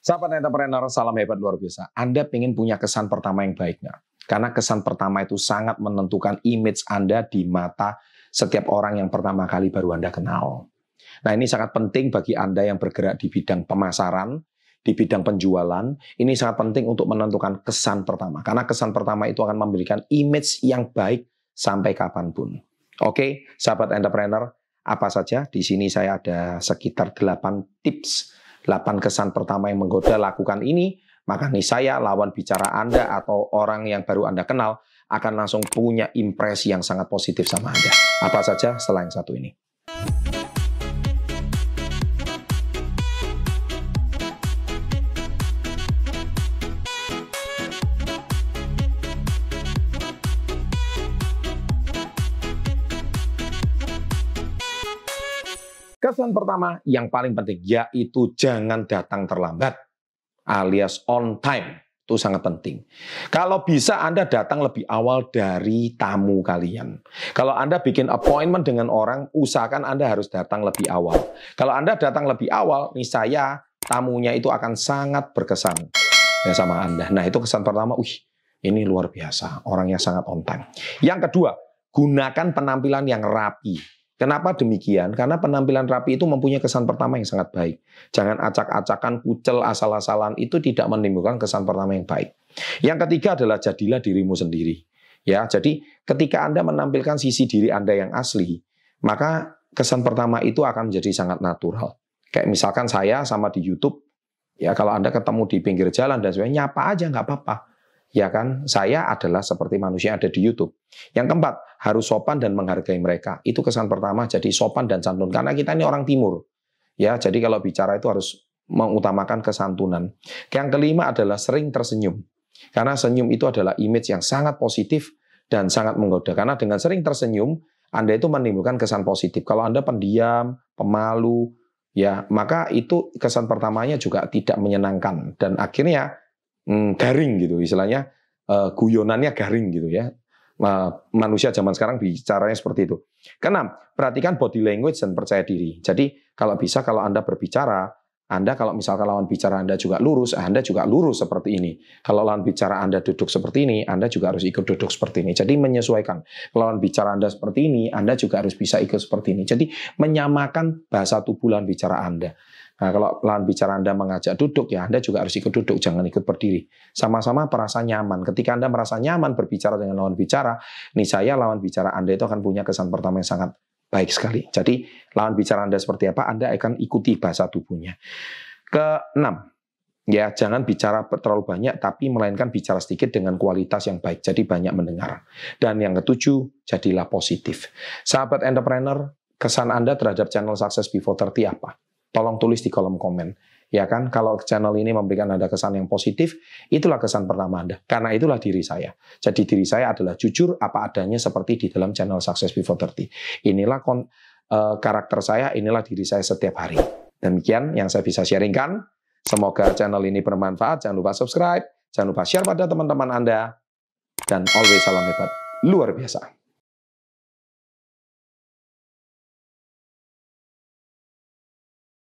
Sahabat entrepreneur, salam hebat luar biasa. Anda ingin punya kesan pertama yang baik nggak? Karena kesan pertama itu sangat menentukan image Anda di mata setiap orang yang pertama kali baru Anda kenal. Nah ini sangat penting bagi Anda yang bergerak di bidang pemasaran, di bidang penjualan. Ini sangat penting untuk menentukan kesan pertama. Karena kesan pertama itu akan memberikan image yang baik sampai kapan pun. Oke, sahabat entrepreneur, apa saja? Di sini saya ada sekitar 8 tips 8 kesan pertama yang menggoda lakukan ini, maka saya lawan bicara Anda atau orang yang baru Anda kenal akan langsung punya impresi yang sangat positif sama Anda. Apa saja yang satu ini. Kesan pertama yang paling penting yaitu jangan datang terlambat alias on time. Itu sangat penting. Kalau bisa Anda datang lebih awal dari tamu kalian. Kalau Anda bikin appointment dengan orang, usahakan Anda harus datang lebih awal. Kalau Anda datang lebih awal, nih saya tamunya itu akan sangat berkesan ya sama Anda. Nah, itu kesan pertama, wih, ini luar biasa, orangnya sangat on time. Yang kedua, gunakan penampilan yang rapi. Kenapa demikian? Karena penampilan rapi itu mempunyai kesan pertama yang sangat baik. Jangan acak-acakan, kucel, asal-asalan itu tidak menimbulkan kesan pertama yang baik. Yang ketiga adalah jadilah dirimu sendiri. Ya, jadi ketika Anda menampilkan sisi diri Anda yang asli, maka kesan pertama itu akan menjadi sangat natural. Kayak misalkan saya sama di YouTube, ya kalau Anda ketemu di pinggir jalan dan sebagainya, nyapa aja nggak apa-apa ya kan saya adalah seperti manusia yang ada di YouTube. Yang keempat, harus sopan dan menghargai mereka. Itu kesan pertama, jadi sopan dan santun. Karena kita ini orang timur. Ya, jadi kalau bicara itu harus mengutamakan kesantunan. Yang kelima adalah sering tersenyum. Karena senyum itu adalah image yang sangat positif dan sangat menggoda. Karena dengan sering tersenyum, Anda itu menimbulkan kesan positif. Kalau Anda pendiam, pemalu, ya maka itu kesan pertamanya juga tidak menyenangkan dan akhirnya hmm, garing gitu istilahnya uh, guyonannya garing gitu ya. Manusia zaman sekarang bicaranya seperti itu. Keenam perhatikan body language dan percaya diri. Jadi kalau bisa kalau anda berbicara anda kalau misalkan lawan bicara Anda juga lurus, Anda juga lurus seperti ini. Kalau lawan bicara Anda duduk seperti ini, Anda juga harus ikut duduk seperti ini. Jadi menyesuaikan. Kalau lawan bicara Anda seperti ini, Anda juga harus bisa ikut seperti ini. Jadi menyamakan bahasa tubuh lawan bicara Anda. Nah, kalau lawan bicara Anda mengajak duduk, ya Anda juga harus ikut duduk, jangan ikut berdiri. Sama-sama merasa nyaman. Ketika Anda merasa nyaman berbicara dengan lawan bicara, nih saya lawan bicara Anda itu akan punya kesan pertama yang sangat baik sekali. Jadi, lawan bicara Anda seperti apa, Anda akan ikuti bahasa tubuhnya. Keenam, ya jangan bicara terlalu banyak, tapi melainkan bicara sedikit dengan kualitas yang baik. Jadi banyak mendengar. Dan yang ketujuh, jadilah positif. Sahabat entrepreneur, kesan Anda terhadap channel Success Before 30 apa? tolong tulis di kolom komen. Ya kan, kalau channel ini memberikan Anda kesan yang positif, itulah kesan pertama Anda. Karena itulah diri saya. Jadi diri saya adalah jujur apa adanya seperti di dalam channel Success Before 30. Inilah kon, uh, karakter saya, inilah diri saya setiap hari. Demikian yang saya bisa sharingkan. Semoga channel ini bermanfaat. Jangan lupa subscribe, jangan lupa share pada teman-teman Anda. Dan always salam hebat, luar biasa.